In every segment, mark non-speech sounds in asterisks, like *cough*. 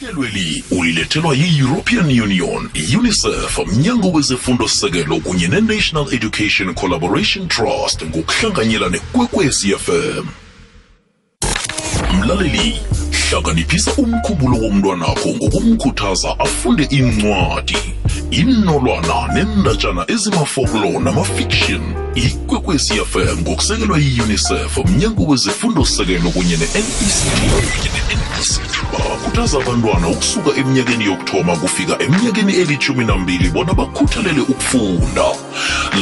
ihlelweli ulilethelwa yi-european union unicef mnyango wezefundo sekelo kunye ne-national education collaboration trust ngokuhlanganyela nekwekwezi fm mlaleli hlakaniphisa umkhumbulo womntwanakho ngokumkhuthaza afunde incwadi inolwana nendatshana ezimafoklo namafiction ikwekwezi fm ngokusekelwa yi-unicef mnyango wezefundo sekelo kunye ne-nect bakhuthaza abantwana ukusuka eminyakeni yokuthoma kufika eminyakeni elithumi nambili bona bakhuthalele ukufunda.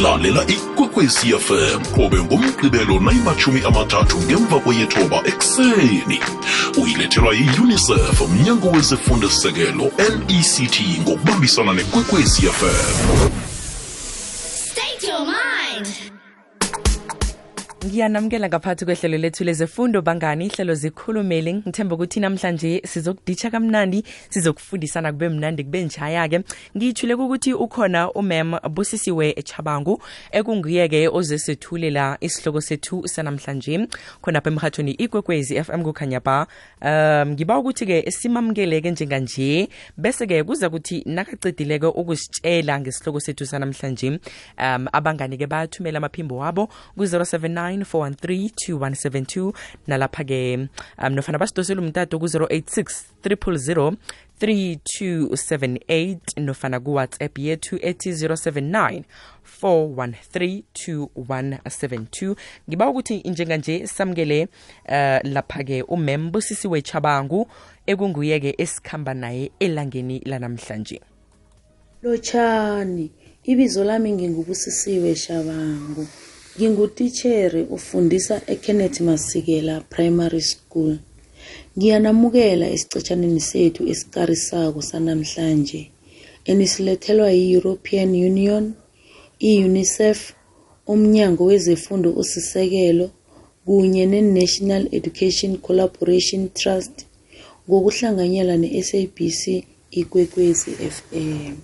Lalela ikwekwezi fm qobe ngomgqibelo nayimathumi amathathu ngemva kweyethoba ekuseni. Uyilethelwa yi-unicef mnyango wezefundo sekelo nect ngokubambisana nekwekwezi fm. Ngiyanamukela ngaphathi kwehlelo lethu lezefundo bangani ihlelo zikhulumeli. Ngithemba ukuthi namhlanje sizokuditsha kamnandi sizokufundisana kube mnandi kube njaya-ke ngiyithule ukuthi ukhona umem busisiwe echabangu ekunguye-ke ozesethulela isihloko sethu sanamhlanje. Khonapha emhathweni ikwekwezi fm kukhanya ba um ngiba ukuthi-ke simamukele-ke njenganje bese-ke kuza kuthi nakacedileke ukusitshela ngesihloko sethu sanamhlanje. Um abangani-ke bayathumela amaphimbo wabo ku-079 413 nalapha-ke. Um nofana basidosela umtato ku-086 300 3278 nofana kuwhatsapp yethu ethi 079 4132172 ngiba ukuthi njenganje samukele uh, lapha-ke umem busisiwe chabangu ekunguye-ke esikhamba naye elangeni lanamhlanje. Lotshani ibizo lami ngingubusisiwe shabangu ngingutitshere ufundisa ekenneth masikela primary school. Ngiyanamukela esicetshaneni sethu esikarisako sanamhlanje enisilethelwa yi-european union i-unicef umnyango wezefundo osisekelo kunye ne-national education collaboration trust ngokuhlanganyela ne-sabc ikwekwezi fm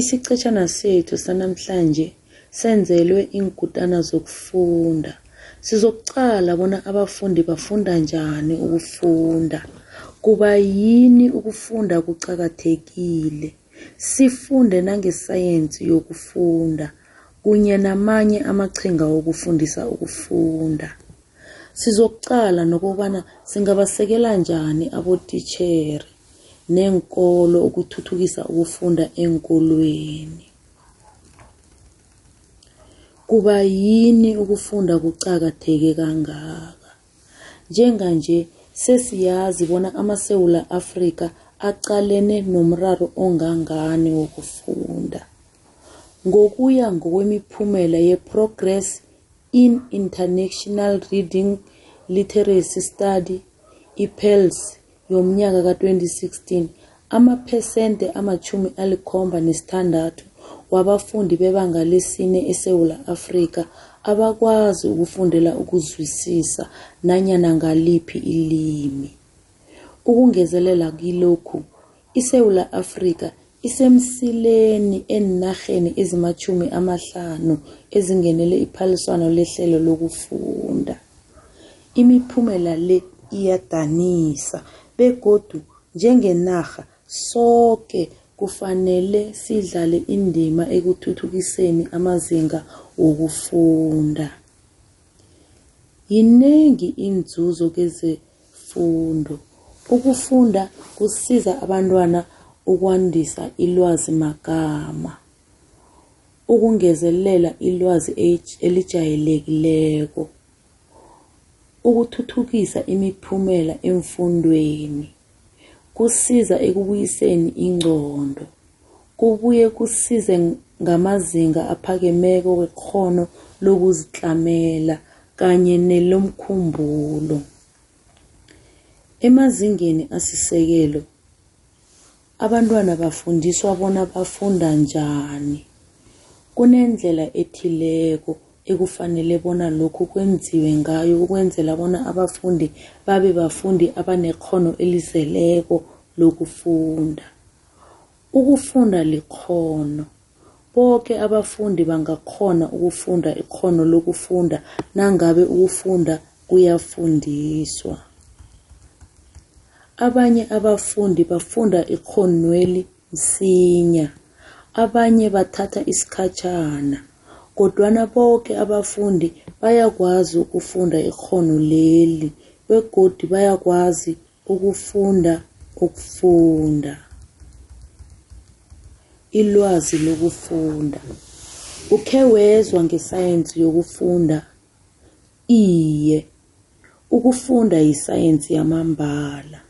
isicetshana sethu sanamhlanje senzelwe iinkutana zokufunda. Sizokucala bona abafundi bafunda njani ukufunda kuba yini ukufunda kucakathekile sifunde nangesayensi yokufunda kunye namanye amachinga okufundisa ukufunda. Sizokucala nokubana singabasekela njani abotitshere neenkolo ukuthuthukisa ukufunda enkolweni kuba yini ukufunda kucakatheke kangaka? Njenganje sesiyazi bona amasewula afrika aqalene nomraro ongangani wokufunda. Ngokuya ngokwemiphumela ye-progress in international reading literacy study ipels yomnyaka ka-2016 amaphesente amachumi alikhomba nesithandathu wabafundi bebanga lesine esewula afrika abakwazi ukufundela ukuzwisisa nanyana ngaliphi ilimi. Ukungezelela kilokhu isewula afrika isemsileni enarheni ezimachumi amahlanu ezingenele iphaliswano lehlelo lokufunda. Imiphumela le iyadanisa begodu njengenarha soke kufanele sidlale indima ekuthuthukiseni amazinga wokufunda. Yinengi inzuzo kezefundo. Ukufunda kusiza abantwana ukwandisa ilwazi magama ukungezelela ilwazi elijayelekileko ukuthuthukisa imiphumela emfundweni. Kusiza ekubuyiseni ingqondo. Kubuye kusize ngamazinga aphakemeko wekghono lokuzitlamela kanye nelomkhumbulo. Emazingeni asisekelo abantwana bafundiswa bona bafunda njani. Kunendlela ethileko ekufanele bona lokhu kwenziwe ngayo ukwenzela bona abafundi babe bafundi abanekghono elizeleko lokufunda. Ukufunda likghono. Boke abafundi bangakhona ukufunda ikghono lokufunda nangabe ukufunda kuyafundiswa. Abanye abafundi bafunda ikhonweli msinya abanye bathatha isikhatshana kodwana boke abafundi bayakwazi ukufunda ikghono leli begodu bayakwazi ukufunda ukufunda. Ilwazi lokufunda. Ukhe wezwa ngesayensi yokufunda? Iye ukufunda yisayensi yamambala.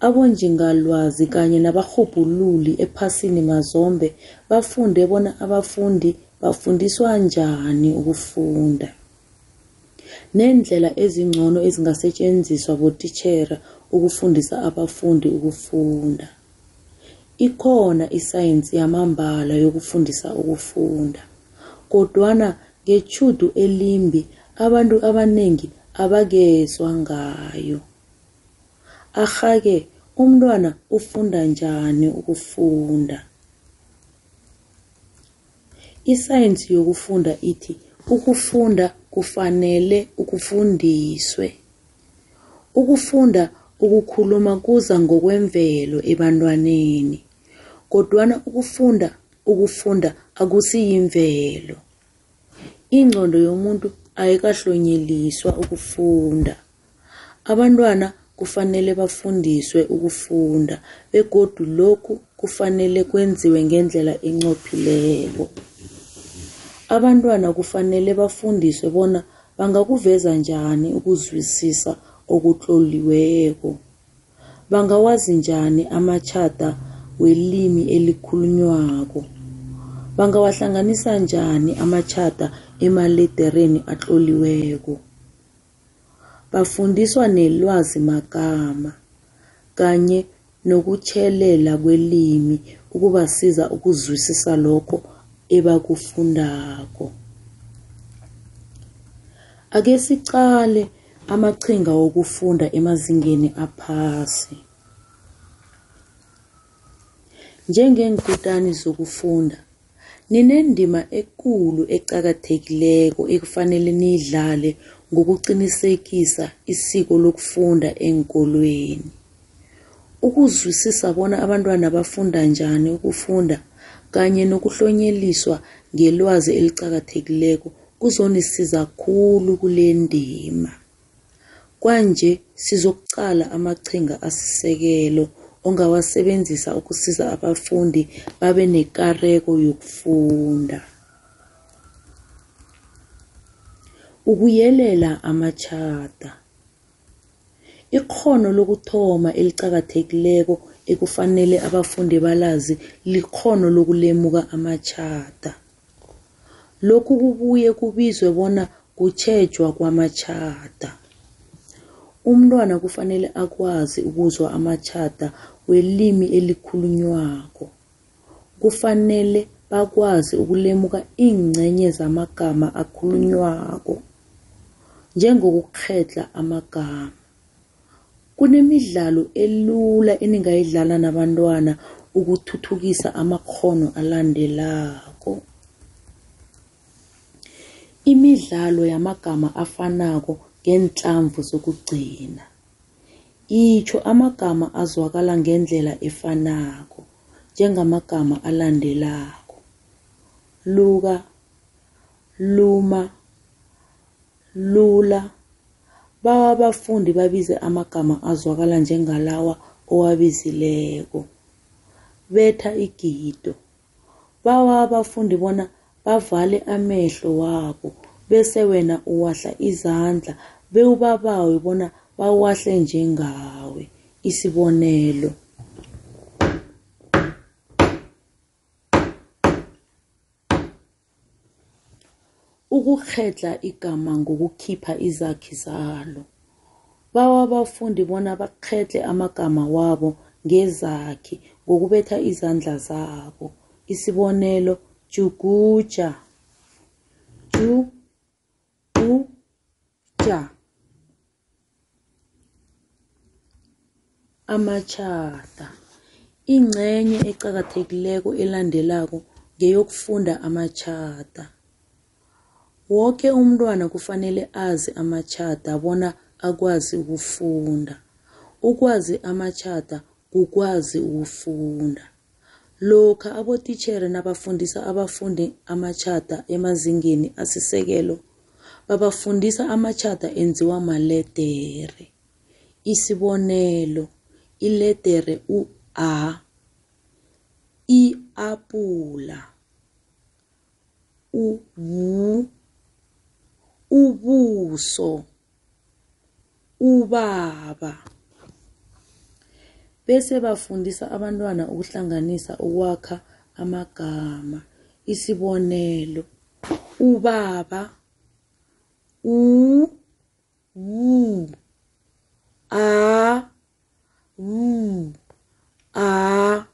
Abonjingalwazi kanye nabarhubhululi ephasini mazombe bafunde bona abafundi bafundiswa njani ukufunda? Nendlela ezingcono ezingasetshenziswa botitjhere ukufundisa abafundi ukufunda. Ikhona isayensi yamambala yokufundisa ukufunda kodwana ngetjhudu elimbi abantu abanengi abakezwa ngayo. Arhake umntwana ufunda njani ukufunda? Isayensi yokufunda ithi ukufunda kufanele ukufundiswe. Ukufunda ukukhuluma kuza ngokwemvelo ebantwaneni kodwana ukufunda ukufunda akusiyimvelo. Ingqondo yomuntu ayikahlonyeliswa ukufunda. Abantwana kufanele bafundiswe ukufunda begodu lokhu kufanele kwenziwe ngendlela enqophileko. Abantwana kufanele bafundiswe bona bangakuveza njani ukuzwisisa okutloliweko. Bangawazi njani amatjhada welimi elikhulunywako. Bangawahlanganisa njani amatjhada emaledereni atloliweko. Bafundiswa nelwazi magama kanye nokutjhelela kwelimi ukubasiza ukuzwisisa lokho ebakufundako. Ake siqale amaqhinga wokufunda emazingeni aphasi. Njengeenkutani zokufunda ninendima ekulu eqakathekileko ekufanele niyidlale ngokuqinisekisa isiko lokufunda eenkolweni. Ukuzwisisa bona abantwana bafunda njani ukufunda kanye nokuhlonyeliswa ngelwazi eliqakathekileko kuzonisiza khulu kule ndima. Kwanje sizokuqala amaqhinga asisekelo ongawasebenzisa ukusiza abafundi babe nekareko yokufunda. Ukuyelela amatjhada. Ikghono lokuthoma eliqakathekileko ekufanele abafundi balazi likghono lokulemuka amatjhada lokhu kubuye kubizwe bona kutjhejwa kwamatjhada umntwana kufanele akwazi ukuzwa amatjhada welimi elikhulunywako. Kufanele bakwazi ukulemuka iingcenye zamagama akhulunywako njengokukhetla amagama. Kunemidlalo elula eningayidlala nabantwana ukuthuthukisa amakghono alandelako. Imidlalo yamagama afanako ngeenhlamvu zokugcina. Itsho amagama azwakala ngendlela efanako njengamagama alandelako. Luka luma lula. Bawa abafundi babize amagama azwakala njengalawa owabizileko. Betha igido. Bawa abafundi bona bavale amehlo wabo bese wena uwahla izandla bewubabawe bona bawahle njengawe. Isibonelo. Ukukhetla igama ngokukhipha izakhi zalo. Bawa abafundi bona bakhetle amagama wabo ngezakhi ngokubetha izandla zabo. Isibonelo juguja. Ju u ja amatjhada. Ingcenye eqakathekileko elandelako ngeyokufunda amatjhada woke umntwana kufanele azi amatjhada bona akwazi ukufunda. Ukwazi amatjhada kukwazi ukufunda. Lokha abotitjhere nabafundisa abafundi amatjhada emazingeni asisekelo babafundisa amatjhada enziwa maledere. Isibonelo iledere u-a i-apula u-w ubuso ubaba. Bese bafundisa abantwana ukuhlanganisa ukwakha amagama isibonelo ubaba u wu a wu a.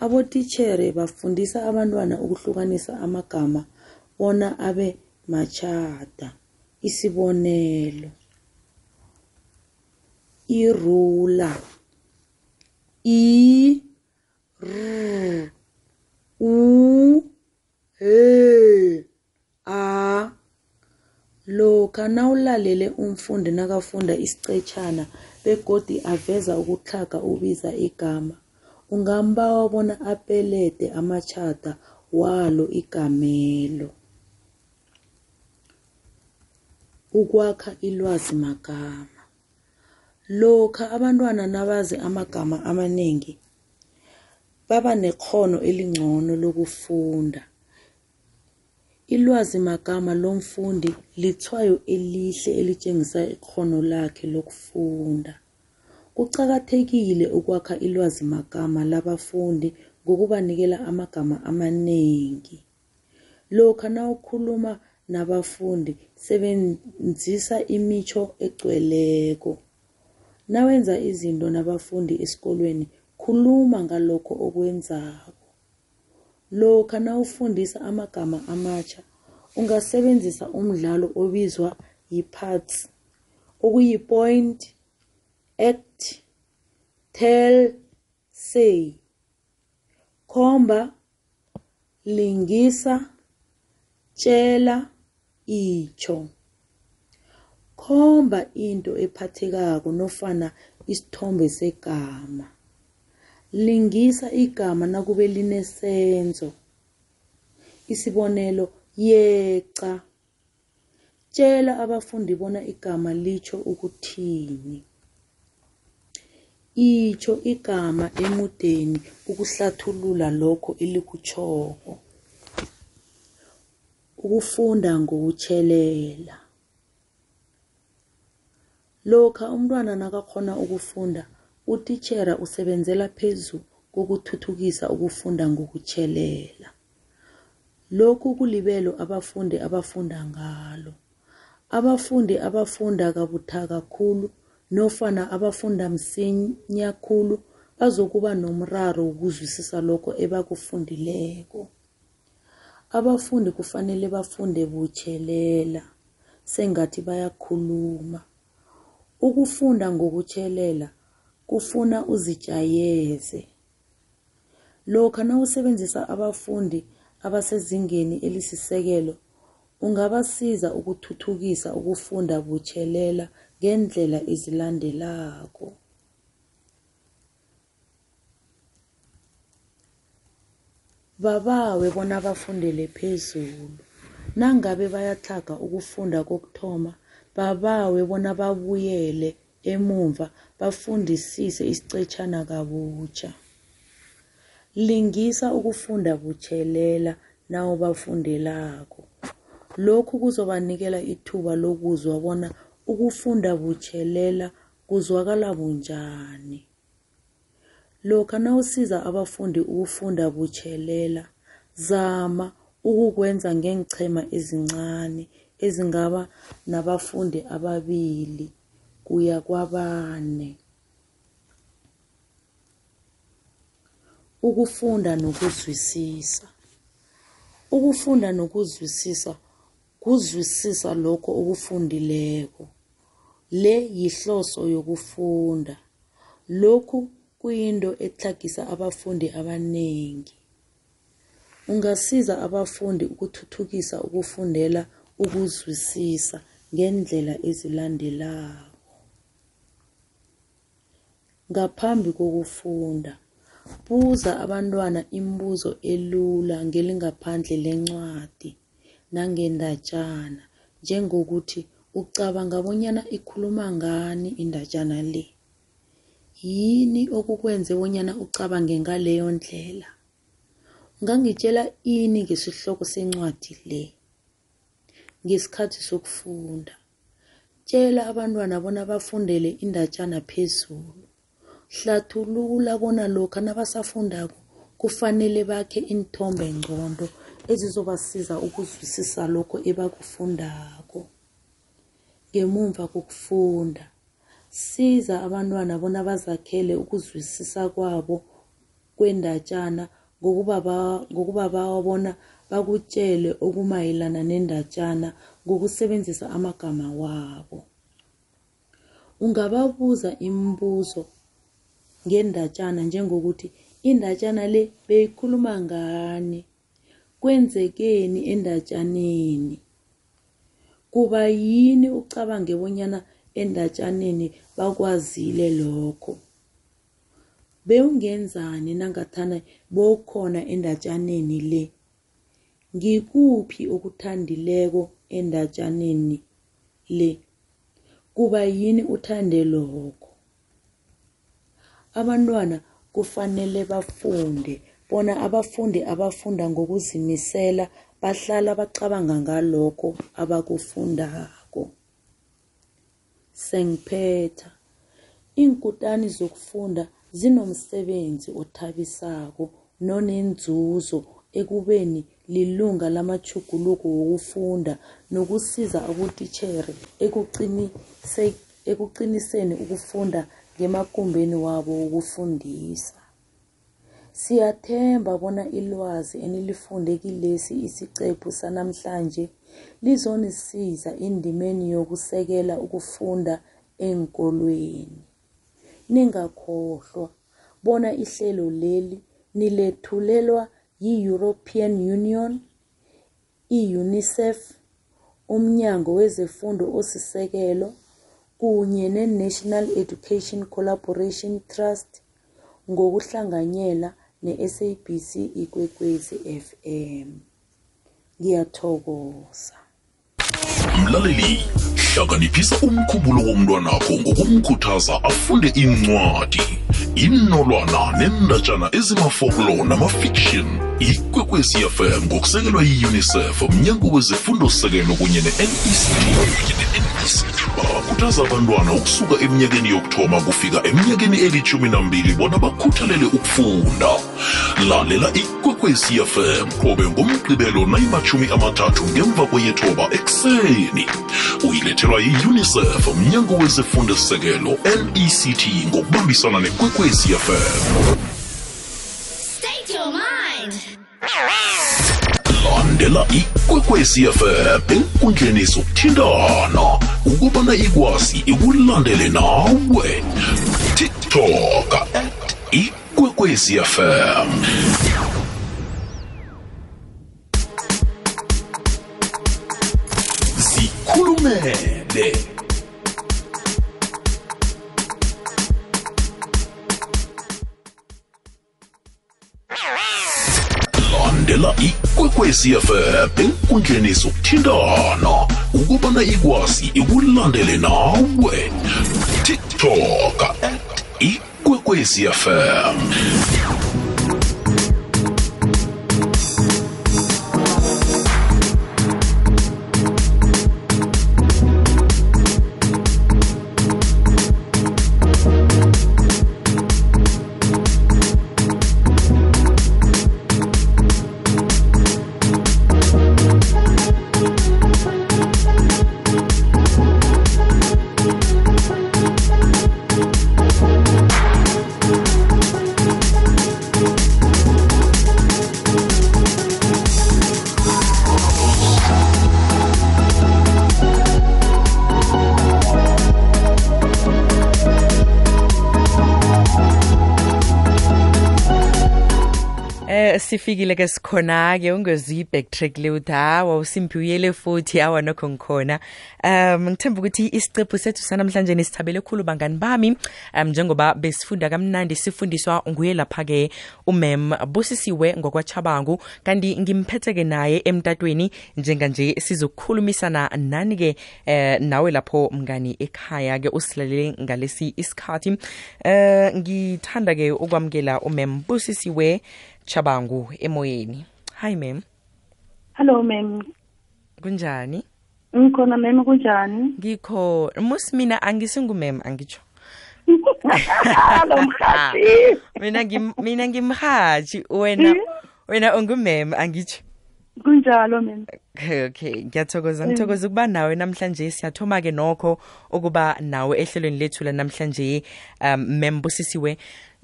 Abotitjhere bafundisa abantwana ukuhlukanisa amagama bona abe matjhada isibonelo irula i r u l a lokha nawulalele umfundi nakafunda isicetshana begodi aveza ukutlhaga ubiza igama ungambawa bona apelede amatjhada walo igamelo. Ukwakha ilwazi magama. Lokha abantwana nabazi amagama amaningi baba nekghono elingcono lokufunda. Ilwazi magama lomfundi lithwayo elihle elitshengisa ikghono lakhe lokufunda. Kuqakathekile ukwakha ilwazi magama labafundi ngokubanikela amagama amaningi lokha nawukhuluma nabafundi sebenzisa imitjho egcweleko. Nawenza izinto nabafundi esikolweni khuluma ngalokho okwenzako. Lokha nawufundisa amagama amatsha ungasebenzisa umdlalo obizwa yi-parts okuyi-point act tell say. Khomba lingisa tshela itsho. Khomba into ephathekako nofana isithombe segama. Lingisa igama nakube linesenzo. Isibonelo yeca tshela abafundi bona igama litsho ukuthini. Itsho igama emudeni ukuhlathulula lokho elikutshoko ukufunda ngokutjhelela lokha umntwana nakakhona ukufunda utitjhera usebenzela phezu kokuthuthukisa ukufunda ngokutjhelela lokhu kulibelo abafundi abafunda ngalo. Abafundi abafunda kabuthaka khulu nofana abafunda msinya khulu bazokuba nomraro wokuzwisisa lokho ebakufundileko. Abafundi kufanele bafunde butjhelela sengathi bayakhuluma. Ukufunda ngokutjhelela kufuna uzijayeze. Lokha nawusebenzisa abafundi abasezingeni elisisekelo ungabasiza ukuthuthukisa ukufunda butjhelela ngendlela ezilandelako. Babawe bona bafundele phezulu. Nangabe bayatlhaga ukufunda kokuthoma babawe bona babuyele emumva bafundisise isicetshana kabutjha. Lingisa ukufunda butjhelela nawubafundelako. Lokhu kuzobanikela ithuba lokuzwa bona ukufunda butjhelela kuzwakala bunjani. Lokha nawusiza abafundi ukufunda butjhelela zama ukukwenza ngeenqhema ezincane ezingaba nabafundi ababili kuya kwabane. Ukufunda nokuzwisisa. Ukufunda nokuzwisisa kuzwisisa lokho okufundileko. Le yihloso yokufunda. Lokhu kuyinto etlhagisa abafundi abanengi. Ungasiza abafundi ukuthuthukisa ukufundela ukuzwisisa ngendlela ezilandelako. Ngaphambi kokufunda buza abantwana imibuzo elula ngelingaphandle lencwadi nangendatshana njengokuthi ucabanga bonyana ikhuluma ngani indatshana le. Yini okukwenze bonyana ucabange ngaleyo ndlela? Ungangitshela ini ngesihloko sencwadi le ngesikhathi sokufunda. Tshela abantwana bona bafundele indatshana phezulu. Hlathulula bona lokha nabasafundako kufanele bakhe iinthombe ngcondo ezizobasiza ukuzwisisa lokho ebakufundako. Ngemumva kokufunda siza abantwana bona bazakhele ukuzwisisa kwabo kwendatshana ngokuba- ngokubabawa bona bakutshele okumayelana nendatshana ngokusebenzisa amagama wabo. Ungababuza imibuzo ngendatshana njengokuthi indatshana le beyikhuluma ngani? Kwenzekeni endatshaneni kuba yini ucabange bonyana endatshaneni bakwazile lokho. Bewungenzani nangathana bowukhona endatshaneni le? Ngikuphi okuthandileko endatshaneni le? Kuba yini uthande lokho? Abantwana kufanele bafunde bona abafundi abafunda ngokuzimisela bahlala bacabanga ngalokho abakufundako. Sengiphetha. Iinkutani zokufunda zinomsebenzi othabisako nonenzuzo ekubeni lilunga lamajuguluko wokufunda nokusiza abotitjhere ekuqinise- ekuqiniseni ukufunda ngemagumbeni wabo wokufundisa. Siyathemba bona ilwazi enilifunde kilesi isiqephu sanamhlanje lizonisiza endimeni yokusekela ukufunda eenkolweni. Ningakhohlwa bona ihlelo leli nilethulelwa yi-european union i-unicef umnyango wezefundo osisekelo kunye ne-national education collaboration trust ngokuhlanganyela ne-sabc ikwekwezi fm ngiyathokoza. Mlaleli hlakaniphisa umkhumbulo womntwanakho ngokumkhuthaza afunde incwadi inolwana nendatshana ezimafoklo namafiction ikwekwezi fm ngokusekelwa yi-unicef mnyango wezefundo-sekelo kunye ne-nect bakhuthaza abantwana ukusuka eminyakeni yokuthoma kufika eminyakeni elithumi nambili bona bakhuthalele ukufunda. Lalela ikwekwezi fm qobe ngomgqibelo nayimathumi amathathu ngemva kweyethoba ekuseni. Uyilethelwa yi-unicef mnyango wezefundo-sekelo nect ngokubambisana nekwekwezi fm. Landela ikwekwezi fm enkundleni zokuthintana. Ukubana ikwazi ikulandele nawe. Tiktok at ikwekwezi fm ikwekwezi fm enkundleni zokuthintana ukubana ikwazi ikulandele nawe. Tiktok at ikwekwezi sifikile ke sikhona ke ungeziyi backtrack le uthi hawa usimphiuyele futhi hawa nokho ngikhona. Um ngithemba ukuthi isiqephu sethu sanamhlanje nisithabele khulu bangani bami. Um njengoba besifunda kamnandi sifundiswa nguye lapha ke umem busisiwe ngokwachabangu kanti ngimphethe ke naye emtatweni njenganje sizokukhulumisana nani ke eh nawe lapho mngani ekhaya ke usilalele ngalesi isikhathi. Eh ngithanda ke ukwamukela umem busisiwe chabangu emoyeni. Hi mem Hello ma'am. kunjani? Ngikhona ma'am kunjani? ngikho musi mina angisingumem angitsho Hello *laughs* mina mina ngimhaji wena wena ungumem angitsho Kunjalo ma'am. okay okay. Ngiyathokoza ngithokoza ukuba nawe namhlanje. Siyathoma ke nokho ukuba nawe ehlelweni lethu la namhlanje um membusisiwe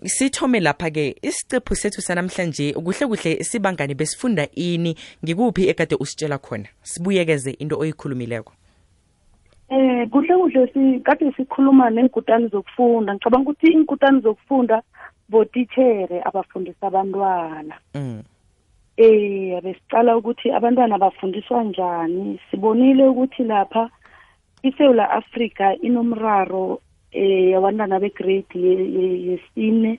sithome lapha ke isicephu sethu sanamhlanje kuhle kuhle sibangani besifunda ini ngikuphi ekade usitshela khona sibuyekeze into oyikhulumileko Eh kuhle kuhle si kade sikhuluma nengkutani zokufunda. Ngicabanga ukuthi ingkutani zokufunda botithere abafundisa abantwana. mm. Eh besicala ukuthi abantwana bafundiswa njani. Sibonile ukuthi lapha iSouth Africa inomraro eh abantwana begrade ye- ye- yesine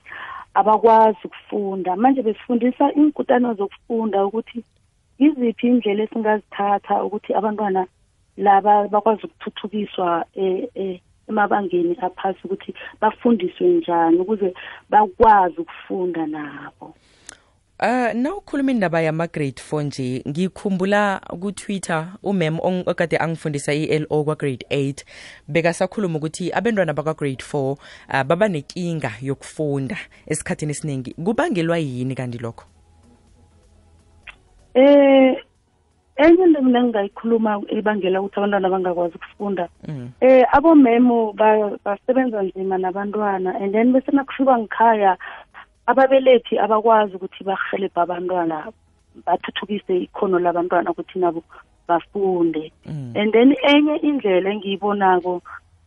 abakwazi ukufunda. Manje besifundisa inkutano zokufunda ukuthi iziphi indlela esingazithatha ukuthi abantwana laba bakwazi ukuthuthukiswa eh, eh, emabangeni aphasi ukuthi bafundiswe njani ukuze bakwazi ukufunda nabo. Uh nawukhuluma indaba yama-grade four nje. Ngikhumbula kutwitter umem okade angifundisa i-lo kwa-grade eight bekasakhuluma ukuthi abantwana bakwa-grade four uh, baba nenkinga yokufunda esikhathini esiningi. Kubangelwa yini kanti lokho? Eh enye into mina engingayikhuluma ebangela ukuthi abantwana bangakwazi ukufunda. Mm. eh abomemo ba- basebenza nzima nabantwana and then bese nakufika ngikhaya ababelethi abakwazi ukuthi bahelebhe abantwana bathuthukise ikhono labantwana ukuthi nabo bafunde Mm. and then enye indlela engiyibonako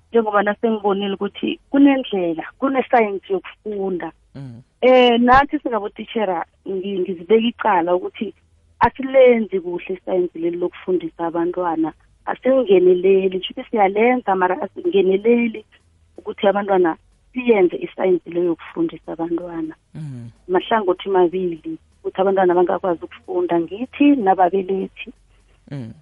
njengoba nasengibonile ukuthi kunendlela kunesayensi yokufunda Mm. eh nathi singabotishera ngi- ngizibeka icala ukuthi asilenzi kuhle isayensi leli lokufundisa abantwana asingeneleli kusho ukuthi siyalenza mara asingeneleli ukuthi abantwana siyenze isayensi leyo yokufundisa abantwana Mm. mahlangothi mabili ukuthi abantwana bangakwazi ukufunda ngithi nababelethi Mm.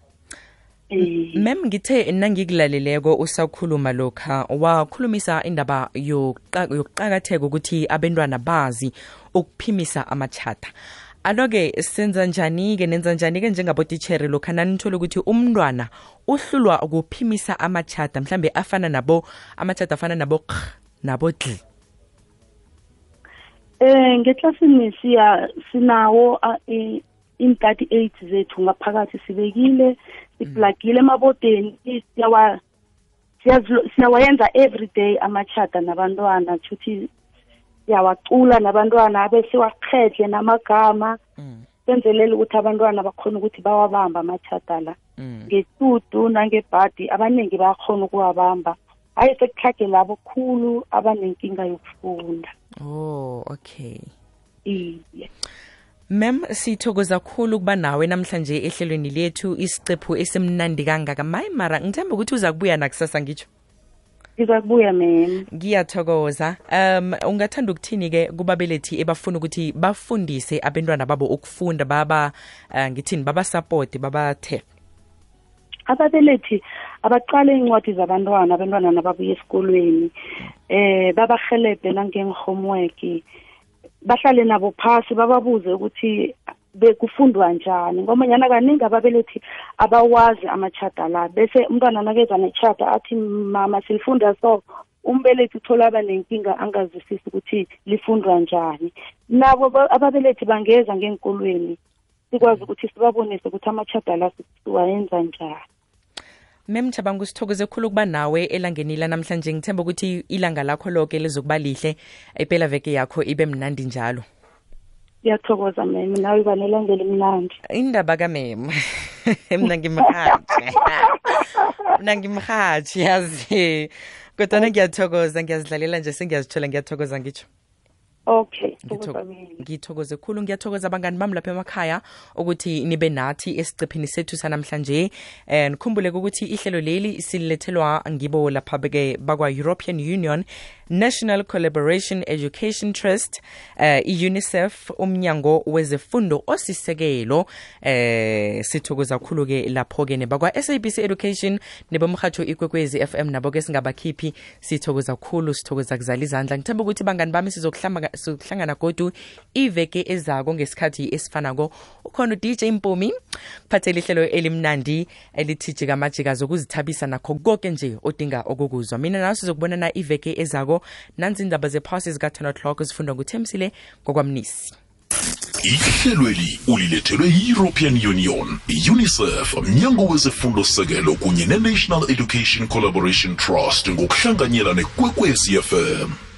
eh mem ngithe nangikulaleleko usakhuluma lokha wakhulumisa indaba yokuqakatheka ukuthi abantwana bazi ukuphimisa amachata alo-ke senza njani-ke nenza njani-ke njengabotitshere lokha nanithole ukuthi umntwana uhlulwa ukuphimisa amachata mhlambe afana nabo amachata afana nabo k nabo dl eh ngeklasini siya sinawo a- i- in-thirty eight zethu ngaphakathi sibekile siplagile emabodeni siyawa siyawayenza every day amachata nabantwana kushuthi siyawacula nabantwana abe siwaqhedle namagama Mm. senzelela ukuthi abantwana bakhona ukuthi bawabamba amachata la Mm. ngetudu nangebhadi abaningi bayakhona ukuwabamba hayi sekuhlage labo khulu abanenkinga yokufunda. Oh okay. Iye. Mem sithokoza kkhulu ukuba nawe namhlanje ehlelweni lethu isicephu esimnandi kangaka. Maye mara ngithemba ukuthi uza kubuya nakusasa ngitsho ngizakubuya mem. Ngiyathokoza. Um ungathanda ukuthini-ke kubabelethi ebafuna ukuthi bafundise abentwana babo ukufunda baba uh, ngithini babasapote babathe ababelethi abaqale iy'ncwadi zabantwana abantwana nababuya esikolweni. Eh babahelebhe nange-homework bahlale nabo phasi bababuze ukuthi bekufundwa njani ngomanyana kaningi ababelethi abawazi amachata la. Bese umntwana nakeza nechata athi mama silifunda so. Umbelethi uthola aba nenkinga angazwisisi ukuthi lifundwa njani. Nabo ba- ababelethi bangeza ngenkolweni sikwazi ukuthi sibabonise ukuthi amachata la siwayenza njani. Memjabanga usithokoze khulu ukuba nawe elangeni lanamhlanje ngithemba ukuthi ilanga lakho loke lizokuba lihle. Ipela veke yakho ibe mnandi njalo. Ngiyathokoza mem. Nawe uba nelangela emnandi indaba kamem *laughs* mna ngimhatshi *laughs* mna ngimhatshi yazi. Kodwana ngiyathokoza. Ngiyazidlalela nje sengiyazithola. Ngiyathokoza ngitsho okay ngithokoze khulu ngiyathokoza abangani bami lapha emakhaya ukuthi nibe nathi esicephini sethu sanamhlanje. Um nikhumbule ukuthi ihlelo leli silethelwa ngibo lapha-ke bakwa-european union. National collaboration education trust uh, i-unicef umnyango wezefundo osisekelo eh sithokoza khulu-ke lapho-ke nebakwa-sabc education nebomrhatsho ikwekwezi fm nabo-ke singabakhiphi sithokoza khulu sithokoza kuzala izandla. Ngithemba ukuthi bangani bami sizokuhlangana godu iveke ezako ngesikhathi esifanako. Ukhona udj mpumi kuphathela ihlelo elimnandi elithijika amajika zokuzithabisa nakho konke nje odinga okukuzwa mina nawe sizokubonana iveke ezako nanzi indaba zephasi zika-10 o'clock zifundwa nguthemsile ngokwamnisi. Ihlelweli ulilethelwe yi-european union i-unicef mnyango wezefundo sekelo kunye ne-national education collaboration trust ngokuhlanganyela nekwekwezi fm